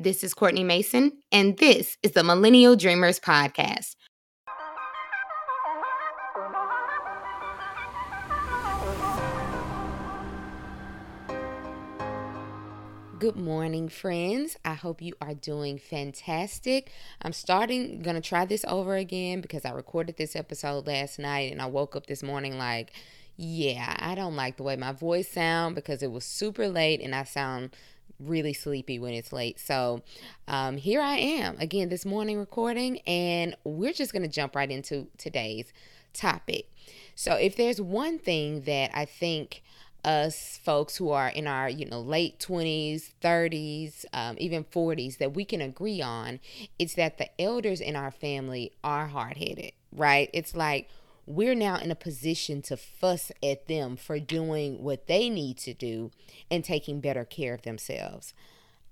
This is Courtney Mason, and this is the Millennial Dreamers Podcast. Good morning, friends. I hope you are doing fantastic. I'm starting, gonna try this over again because I recorded this episode last night and I woke up this morning like, yeah, I don't like the way my voice sound because it was super late and I sound really sleepy when it's late. So um, here I am again this morning recording, and we're just going to jump right into today's topic. So, if there's one thing that I think us folks who are in our you know late 20s 30s um, even 40s that we can agree on it's that the elders in our family are hard-headed right it's like we're now in a position to fuss at them for doing what they need to do and taking better care of themselves.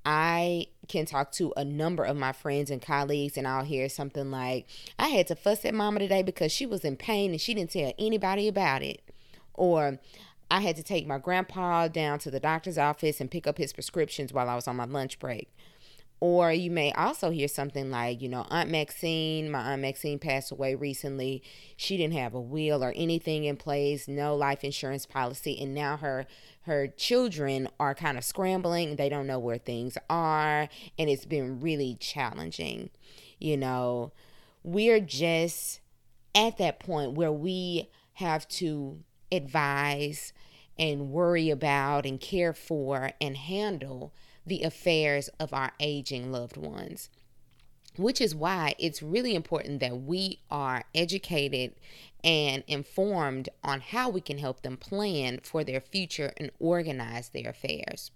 I can talk to a number of my friends and colleagues, and I'll hear something like, I had to fuss at mama today because she was in pain and she didn't tell anybody about it. Or, I had to take my grandpa down to the doctor's office and pick up his prescriptions while I was on my lunch break. Or you may also hear something like, you know, Aunt Maxine, my Aunt Maxine passed away recently. She didn't have a will or anything in place, no life insurance policy, and now her her children are kind of scrambling. They don't know where things are, and it's been really challenging. You know, we're just at that point where we have to advise and worry about and care for and handle the affairs of our aging loved ones. Which is why it's really important that we are educated and informed on how we can help them plan for their future and organize their affairs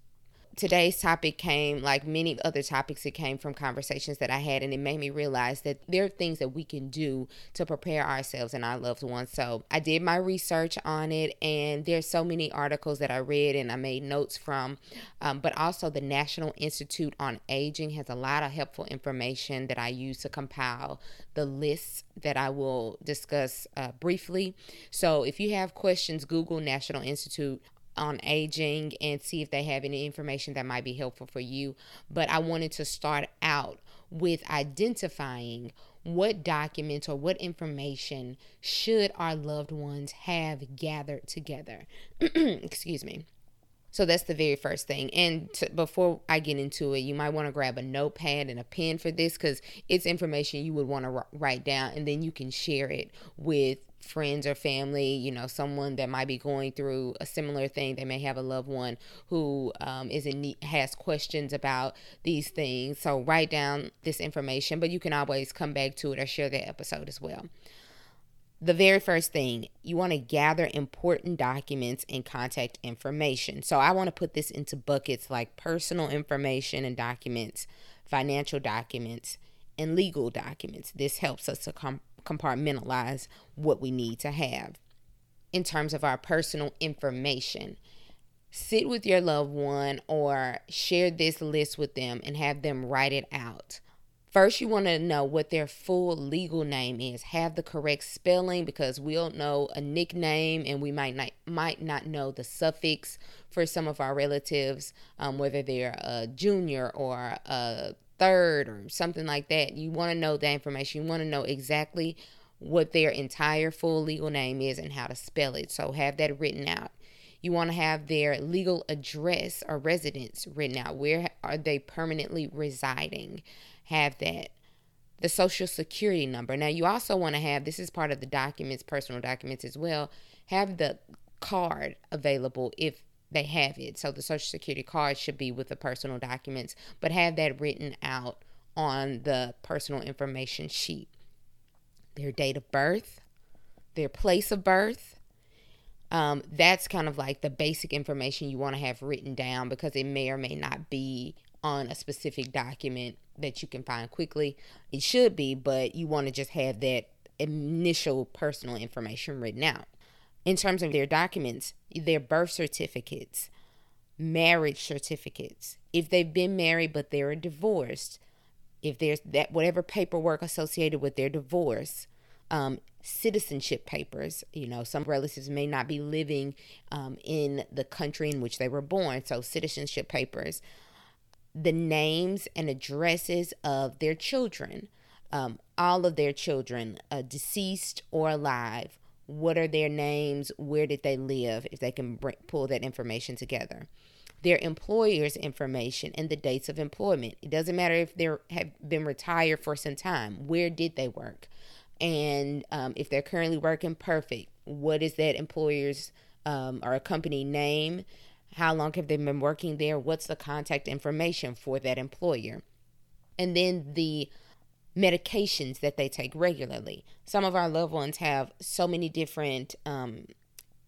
today's topic came like many other topics it came from conversations that i had and it made me realize that there are things that we can do to prepare ourselves and our loved ones. So i did my research on it and there's so many articles that i read and i made notes from um, but also the national institute on aging has a lot of helpful information that i use to compile the lists that i will discuss uh, briefly. So if you have questions google national institute on aging and see if they have any information that might be helpful for you. But I wanted to start out with identifying what documents or what information should our loved ones have gathered together. Excuse me. So that's the very first thing. And to, before I get into it, you might want to grab a notepad and a pen for this because it's information you would want to r- write down and then you can share it with friends or family, you know, someone that might be going through a similar thing. They may have a loved one who um, is in has questions about these things. So write down this information, but you can always come back to it or share that episode as well. The very first thing, you want to gather important documents and contact information. So I want to put this into buckets like personal information and documents, financial documents, and legal documents. This helps us to come compartmentalize what we need to have in terms of our personal information. Sit with your loved one or share this list with them and have them write it out. First, you want to know what their full legal name is. Have the correct spelling because we'll know a nickname and we might not might not know the suffix for some of our relatives, um, whether they're a junior or a third or something like that. You want to know that information. You want to know exactly what their entire full legal name is and how to spell it. So have that written out. You want to have their legal address or residence written out. Where are they permanently residing? Have that. The social security number. Now, you also want to have this is part of the documents, personal documents as well. Have the card available if they have it. So the social security card should be with the personal documents, but have that written out on the personal information sheet. Their date of birth, their place of birth. Um, that's kind of like the basic information you want to have written down because it may or may not be on a specific document that you can find quickly. It should be, but you want to just have that initial personal information written out in terms of their documents, their birth certificates, marriage certificates. If they've been married but they're divorced, if there's that whatever paperwork associated with their divorce, um, citizenship papers. You know, some relatives may not be living um, in the country in which they were born, so citizenship papers. the names and addresses of their children, um, all of their children, uh, deceased or alive. What are their names? Where did they live? If they can bring, pull that information together their employer's information and the dates of employment. It doesn't matter if they have been retired for some time. Where did they work? And um, if they're currently working, perfect. What is that employer's um, or a company name? How long have they been working there? What's the contact information for that employer? And then the medications that they take regularly. Some of our loved ones have so many different um,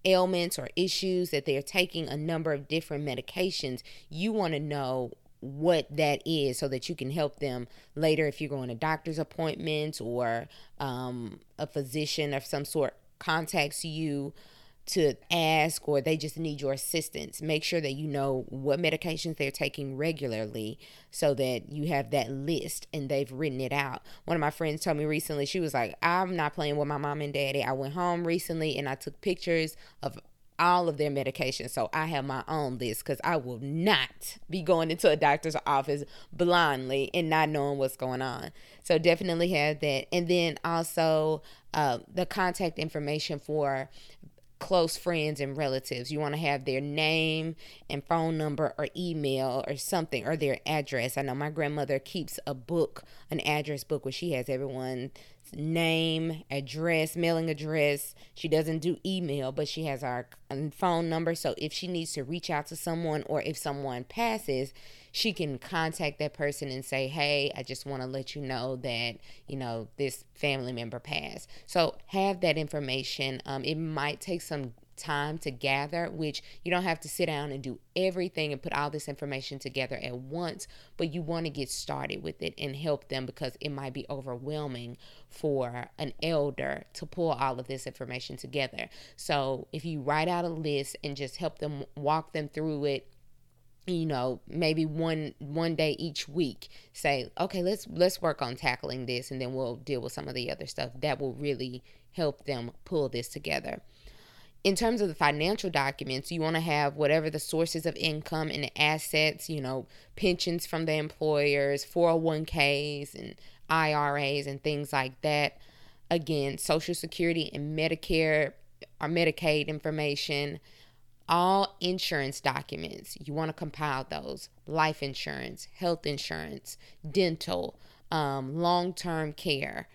ailments or issues that they're taking a number of different medications, you want to know what that is so that you can help them later if you're going to doctor's appointments or um, a physician of some sort contacts you to ask or they just need your assistance. Make sure that you know what medications they're taking regularly so that you have that list and they've written it out. One of my friends told me recently, she was like, I'm not playing with my mom and daddy. I went home recently and I took pictures of all of their medications. So I have my own list because I will not be going into a doctor's office blindly and not knowing what's going on. So definitely have that. And then also uh, the contact information for close friends and relatives. You want to have their name and phone number or email or something or their address. I know my grandmother keeps a book, an address book where she has everyone's name, address, mailing address. She doesn't do email, but she has our phone number. So if she needs to reach out to someone or if someone passes, she can contact that person and say, Hey, I just want to let you know that, you know, this family member passed. So have that information. Um, it might take some time to gather, which you don't have to sit down and do everything and put all this information together at once, but you want to get started with it and help them because it might be overwhelming for an elder to pull all of this information together. So if you write out a list and just help them walk them through it you know maybe one one day each week say okay let's let's work on tackling this and then we'll deal with some of the other stuff that will really help them pull this together in terms of the financial documents you want to have whatever the sources of income and assets you know pensions from the employers 401ks and iras and things like that again social security and medicare or medicaid information all insurance documents. You want to compile those life insurance, health insurance, dental, um, long term care,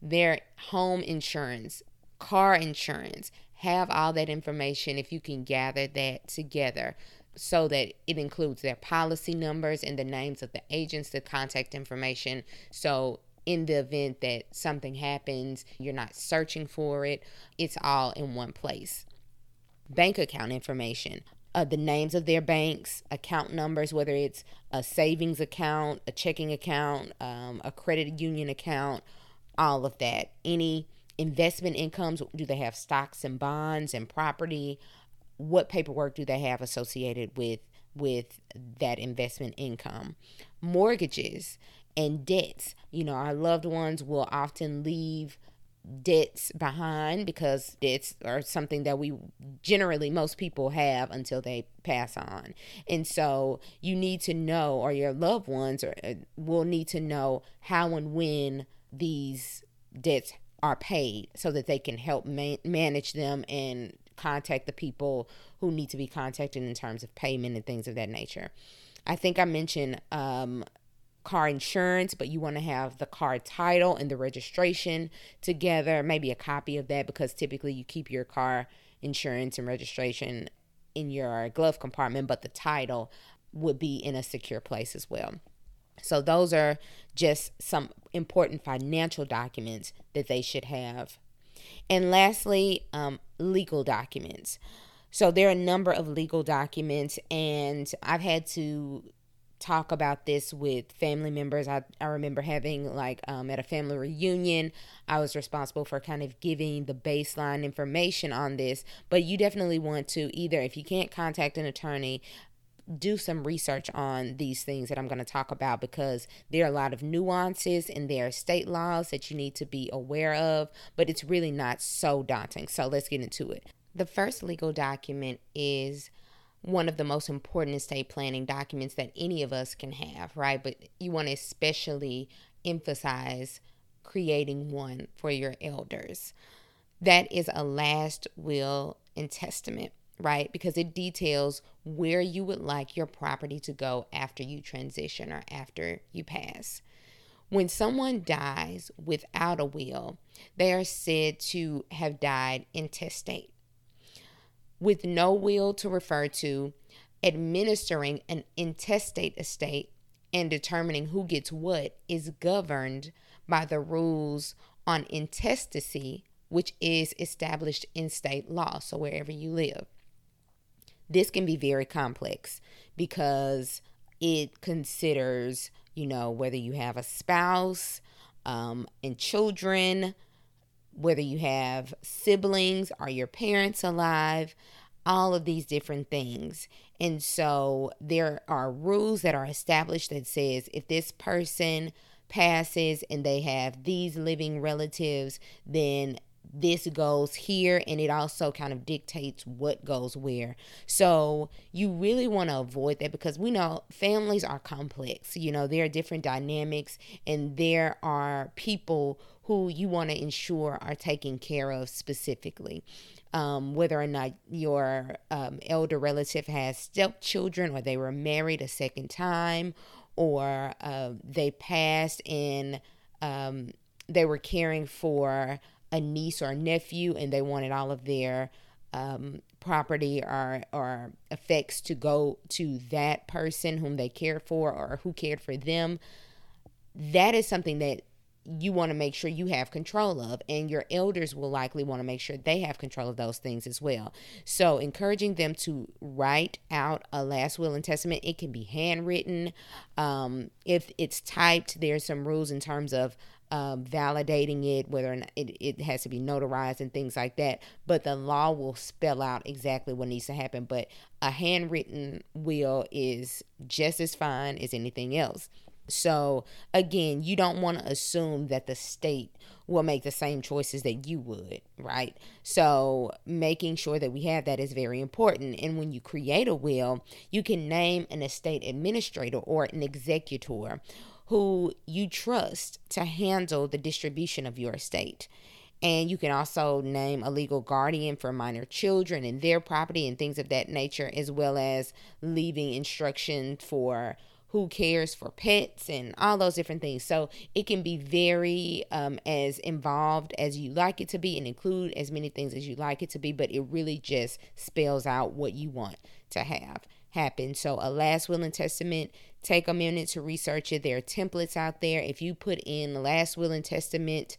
their home insurance, car insurance. Have all that information if you can gather that together so that it includes their policy numbers and the names of the agents, the contact information. So in the event that something happens, you're not searching for it, it's all in one place bank account information. Uh, the names of their banks, account numbers, whether it's a savings account, a checking account, um, a credit union account, all of that. Any investment incomes, do they have stocks and bonds and property? What paperwork do they have associated with with that investment income? Mortgages and debts. You know, our loved ones will often leave debts behind because debts are something that we generally most people have until they pass on and so you need to know or your loved ones or, uh, will need to know how and when these debts are paid so that they can help manage them and contact the people who need to be contacted in terms of payment and things of that nature I think I mentioned um, car insurance, but you want to have the car title and the registration together, maybe a copy of that because typically you keep your car insurance and registration in your glove compartment, but the title would be in a secure place as well. So, those are just some important financial documents that they should have. And lastly, um, legal documents. So, there are a number of legal documents, and I've had to talk about this with family members. I, I remember having, like, um, at a family reunion, I was responsible for kind of giving the baseline information on this. But you definitely want to either, if you can't contact an attorney, do some research on these things that I'm going to talk about because there are a lot of nuances and there are state laws that you need to be aware of, but it's really not so daunting. So let's get into it. The first legal document is one of the most important estate planning documents that any of us can have, right? But you want to especially emphasize creating one for your elders. That is a last will and testament, right? Because it details where you would like your property to go after you transition or after you pass. When someone dies without a will, they are said to have died intestate. With no will to refer to, administering an intestate estate and determining who gets what is governed by the rules on intestacy, which is established in state law, so wherever you live. This can be very complex because it considers, you know, whether you have a spouse um, and children, whether you have siblings, are your parents alive, all of these different things. And so there are rules that are established that says if this person passes and they have these living relatives, then this goes here and it also kind of dictates what goes where. So you really want to avoid that because we know families are complex. You know, there are different dynamics and there are people who you want to ensure are taken care of specifically. Um, whether or not your um, elder relative has stepchildren or they were married a second time or uh, they passed and um, they were caring for a niece or a nephew and they wanted all of their um, property or, or effects to go to that person whom they cared for or who cared for them. That is something that you want to make sure you have control of, and your elders will likely want to make sure they have control of those things as well. So, encouraging them to write out a last will and testament, it can be handwritten. Um, if it's typed, there's some rules in terms of um, validating it, whether or not it, it has to be notarized and things like that. But the law will spell out exactly what needs to happen. But a handwritten will is just as fine as anything else. So, again, you don't want to assume that the state will make the same choices that you would, right? So, making sure that we have that is very important. And when you create a will, you can name an estate administrator or an executor who you trust to handle the distribution of your estate. And you can also name a legal guardian for minor children and their property and things of that nature, as well as leaving instruction for who cares for pets and all those different things. So it can be very um, as involved as you like it to be and include as many things as you like it to be, but it really just spells out what you want to have happen. So a last will and testament Take a minute to research it. There are templates out there. If you put in the last will and testament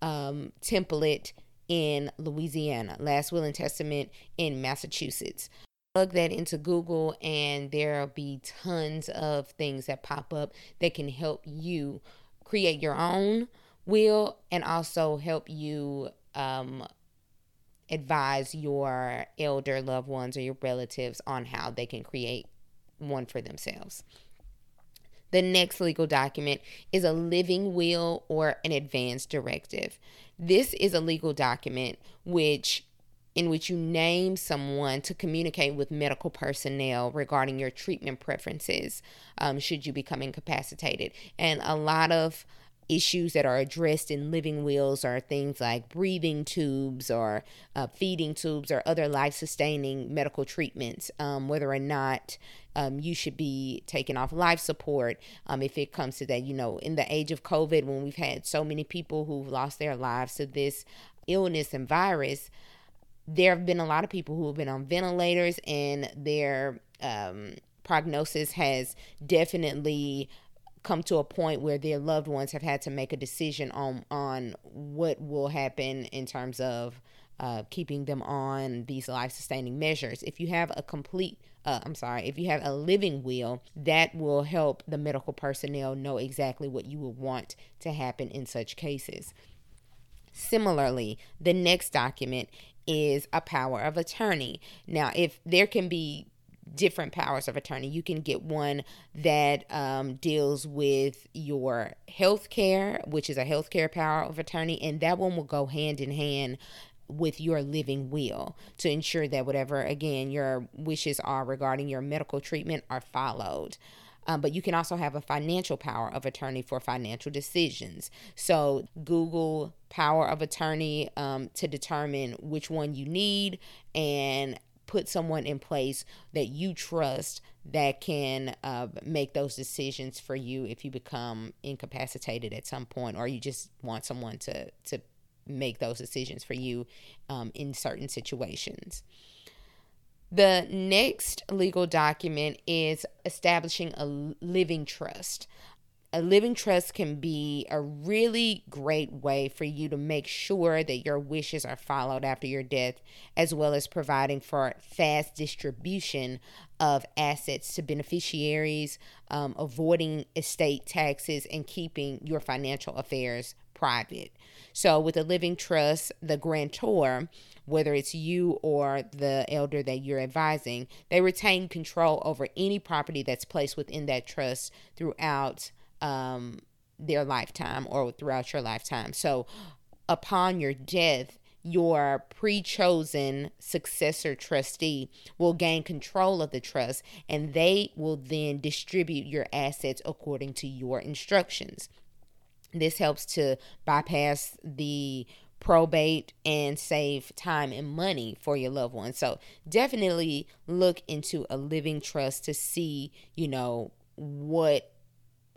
um, template in Louisiana, last will and testament in Massachusetts, plug that into Google, and there'll be tons of things that pop up that can help you create your own will and also help you um, advise your elder loved ones or your relatives on how they can create one for themselves. The next legal document is a living will or an advance directive. This is a legal document which in which you name someone to communicate with medical personnel regarding your treatment preferences um, should you become incapacitated. And a lot of issues that are addressed in living wills are things like breathing tubes or uh, feeding tubes or other life sustaining medical treatments, um, whether or not um, you should be taken off life support um, if it comes to that. You know, in the age of COVID, when we've had so many people who've lost their lives to this illness and virus, there have been a lot of people who have been on ventilators and their um, prognosis has definitely come to a point where their loved ones have had to make a decision on on what will happen in terms of uh, keeping them on these life sustaining measures. If you have a complete uh, I'm sorry, if you have a living will, that will help the medical personnel know exactly what you would want to happen in such cases. Similarly, the next document is a power of attorney. Now, if there can be different powers of attorney. You can get one that um, deals with your health care, which is a health care power of attorney, and that one will go hand in hand with your living will to ensure that whatever, again, your wishes are regarding your medical treatment are followed. Um, but you can also have a financial power of attorney for financial decisions. So, Google power of attorney um, to determine which one you need and put someone in place that you trust that can uh, make those decisions for you if you become incapacitated at some point or you just want someone to to make those decisions for you um, in certain situations. The next legal document is establishing a living trust a living trust can be a really great way for you to make sure that your wishes are followed after your death, as well as providing for fast distribution of assets to beneficiaries, um, avoiding estate taxes, and keeping your financial affairs private. So, with a living trust, the grantor, whether it's you or the elder that you're advising, they retain control over any property that's placed within that trust throughout um, their lifetime or throughout your lifetime. So, upon your death, your pre chosen successor trustee will gain control of the trust and they will then distribute your assets according to your instructions. This helps to bypass the probate and save time and money for your loved ones. So, definitely look into a living trust to see, you know, what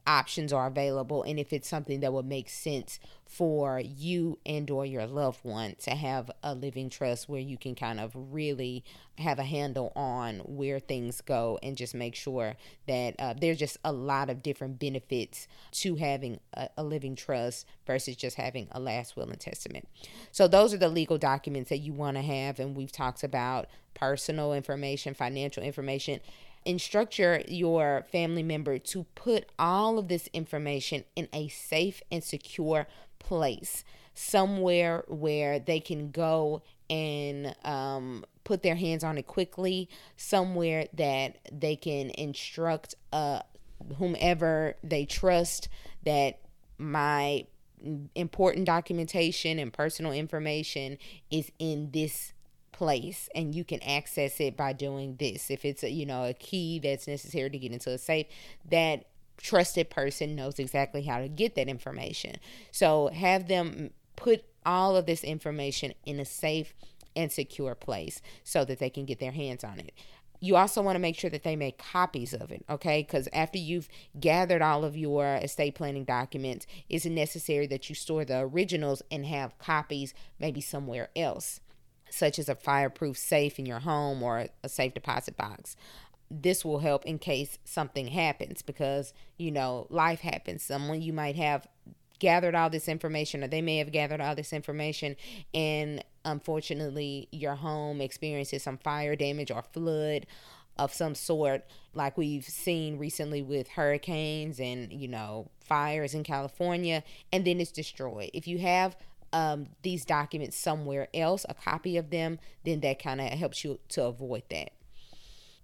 options are available and if it's something that would make sense for you and or your loved one to have a living trust where you can kind of really have a handle on where things go and just make sure that uh, there's just a lot of different benefits to having a, a living trust versus just having a last will and testament. So those are the legal documents that you want to have and we've talked about personal information financial information instruct your your family member to put all of this information in a safe and secure place somewhere where they can go and um, put their hands on it quickly somewhere that they can instruct uh, whomever they trust that my important documentation and personal information is in this place and you can access it by doing this. If it's a you know a key that's necessary to get into a safe that trusted person knows exactly how to get that information. So have them put all of this information in a safe and secure place so that they can get their hands on it. You also want to make sure that they make copies of it, okay? Because after you've gathered all of your estate planning documents, it's necessary that you store the originals and have copies maybe somewhere else such as a fireproof safe in your home or a safe deposit box. This will help in case something happens because, you know, life happens. Someone you might have gathered all this information or they may have gathered all this information and unfortunately your home experiences some fire damage or flood of some sort like we've seen recently with hurricanes and you know fires in California and then it's destroyed. If you have um, these documents somewhere else, a copy of them, then that kind of helps you to avoid that.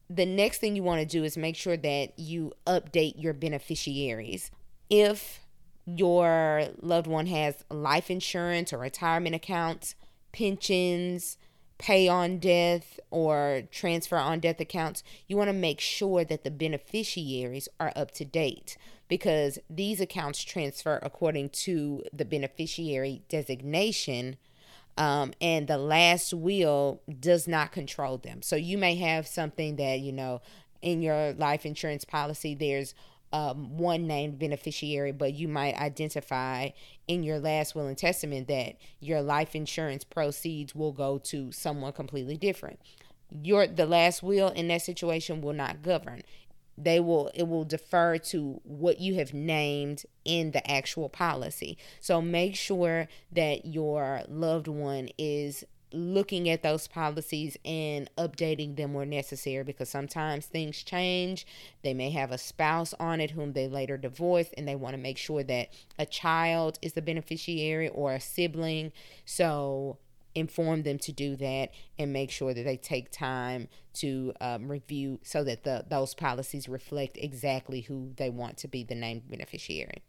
The next thing you want to do is make sure that you update your beneficiaries. If your loved one has life insurance or retirement accounts, pensions, pay on death or transfer on death accounts, you want to make sure that the beneficiaries are up to date because these accounts transfer according to the beneficiary designation. Um, and the last will does not control them. So you may have something that, you know, in your life insurance policy, there's um, one named beneficiary, but you might identify in your last will and testament that your life insurance proceeds will go to someone completely different. Your the last will in that situation will not govern. They will it will defer to what you have named in the actual policy. So make sure that your loved one is looking at those policies and updating them where necessary because sometimes things change. They may have a spouse on it whom they later divorce, and they want to make sure that a child is the beneficiary or a sibling. So inform them to do that and make sure that they take time to um, review so that the those policies reflect exactly who they want to be the named beneficiary.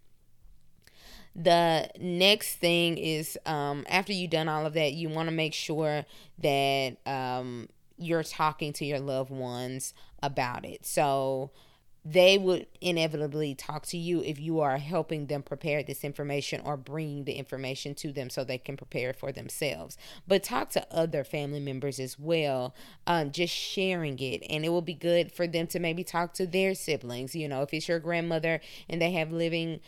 the next thing is um, after you've done all of that, you want to make sure that um, you're talking to your loved ones about it. So they would inevitably talk to you if you are helping them prepare this information or bringing the information to them so they can prepare for themselves. But talk to other family members as well, um, just sharing it. And it will be good for them to maybe talk to their siblings. You know, if it's your grandmother and they have living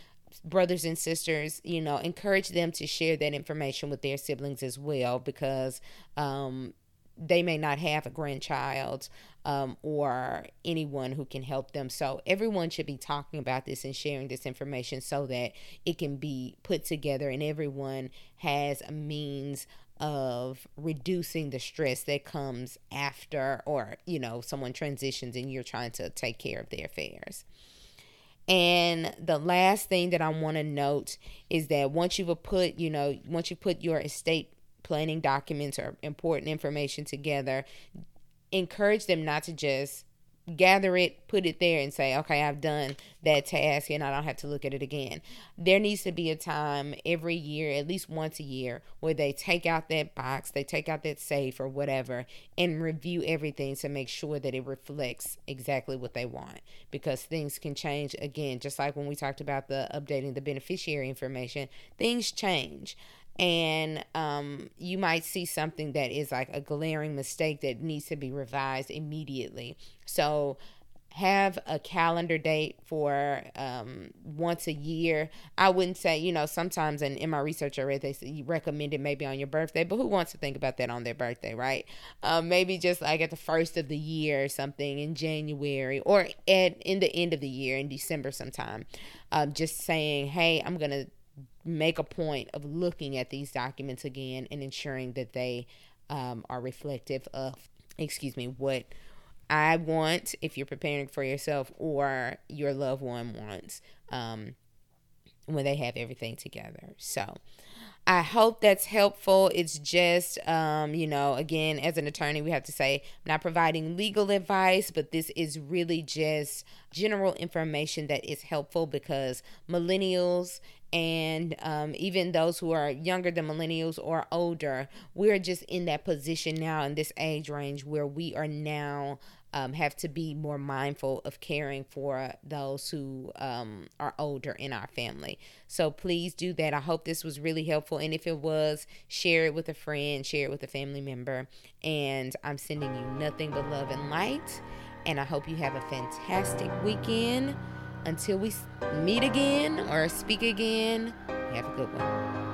brothers and sisters, you know, encourage them to share that information with their siblings as well because um, they may not have a grandchild um, or anyone who can help them. So everyone should be talking about this and sharing this information so that it can be put together and everyone has a means of reducing the stress that comes after or you know someone transitions and you're trying to take care of their affairs. And the last thing that I want to note is that once you've put, you know, once you put your estate planning documents or important information together, encourage them not to just gather it, put it there, and say, okay, I've done that task and I don't have to look at it again. There needs to be a time every year, at least once a year, where they take out that box, they take out that safe or whatever, and review everything to make sure that it reflects exactly what they want. Because things can change again, just like when we talked about the updating the beneficiary information, things change and um, you might see something that is like a glaring mistake that needs to be revised immediately. So have a calendar date for um, once a year. I wouldn't say, you know, sometimes in, in my research I read they recommend it maybe on your birthday, but who wants to think about that on their birthday, right? Um, maybe just like at the first of the year or something in January or at in the end of the year in December sometime. Um, just saying, hey, I'm gonna make a point of looking at these documents again and ensuring that they um, are reflective of, excuse me, what I want if you're preparing for yourself or your loved one wants um, when they have everything together. So, I hope that's helpful. It's just, um, you know, again, as an attorney, we have to say, I'm not providing legal advice, but this is really just general information that is helpful because millennials and um, even those who are younger than millennials or older, we're just in that position now in this age range where we are now um, have to be more mindful of caring for those who um, are older in our family. So please do that. I hope this was really helpful. And if it was, share it with a friend, share it with a family member. And I'm sending you nothing but love and light. And I hope you have a fantastic weekend. Until we meet again or speak again, have a good one.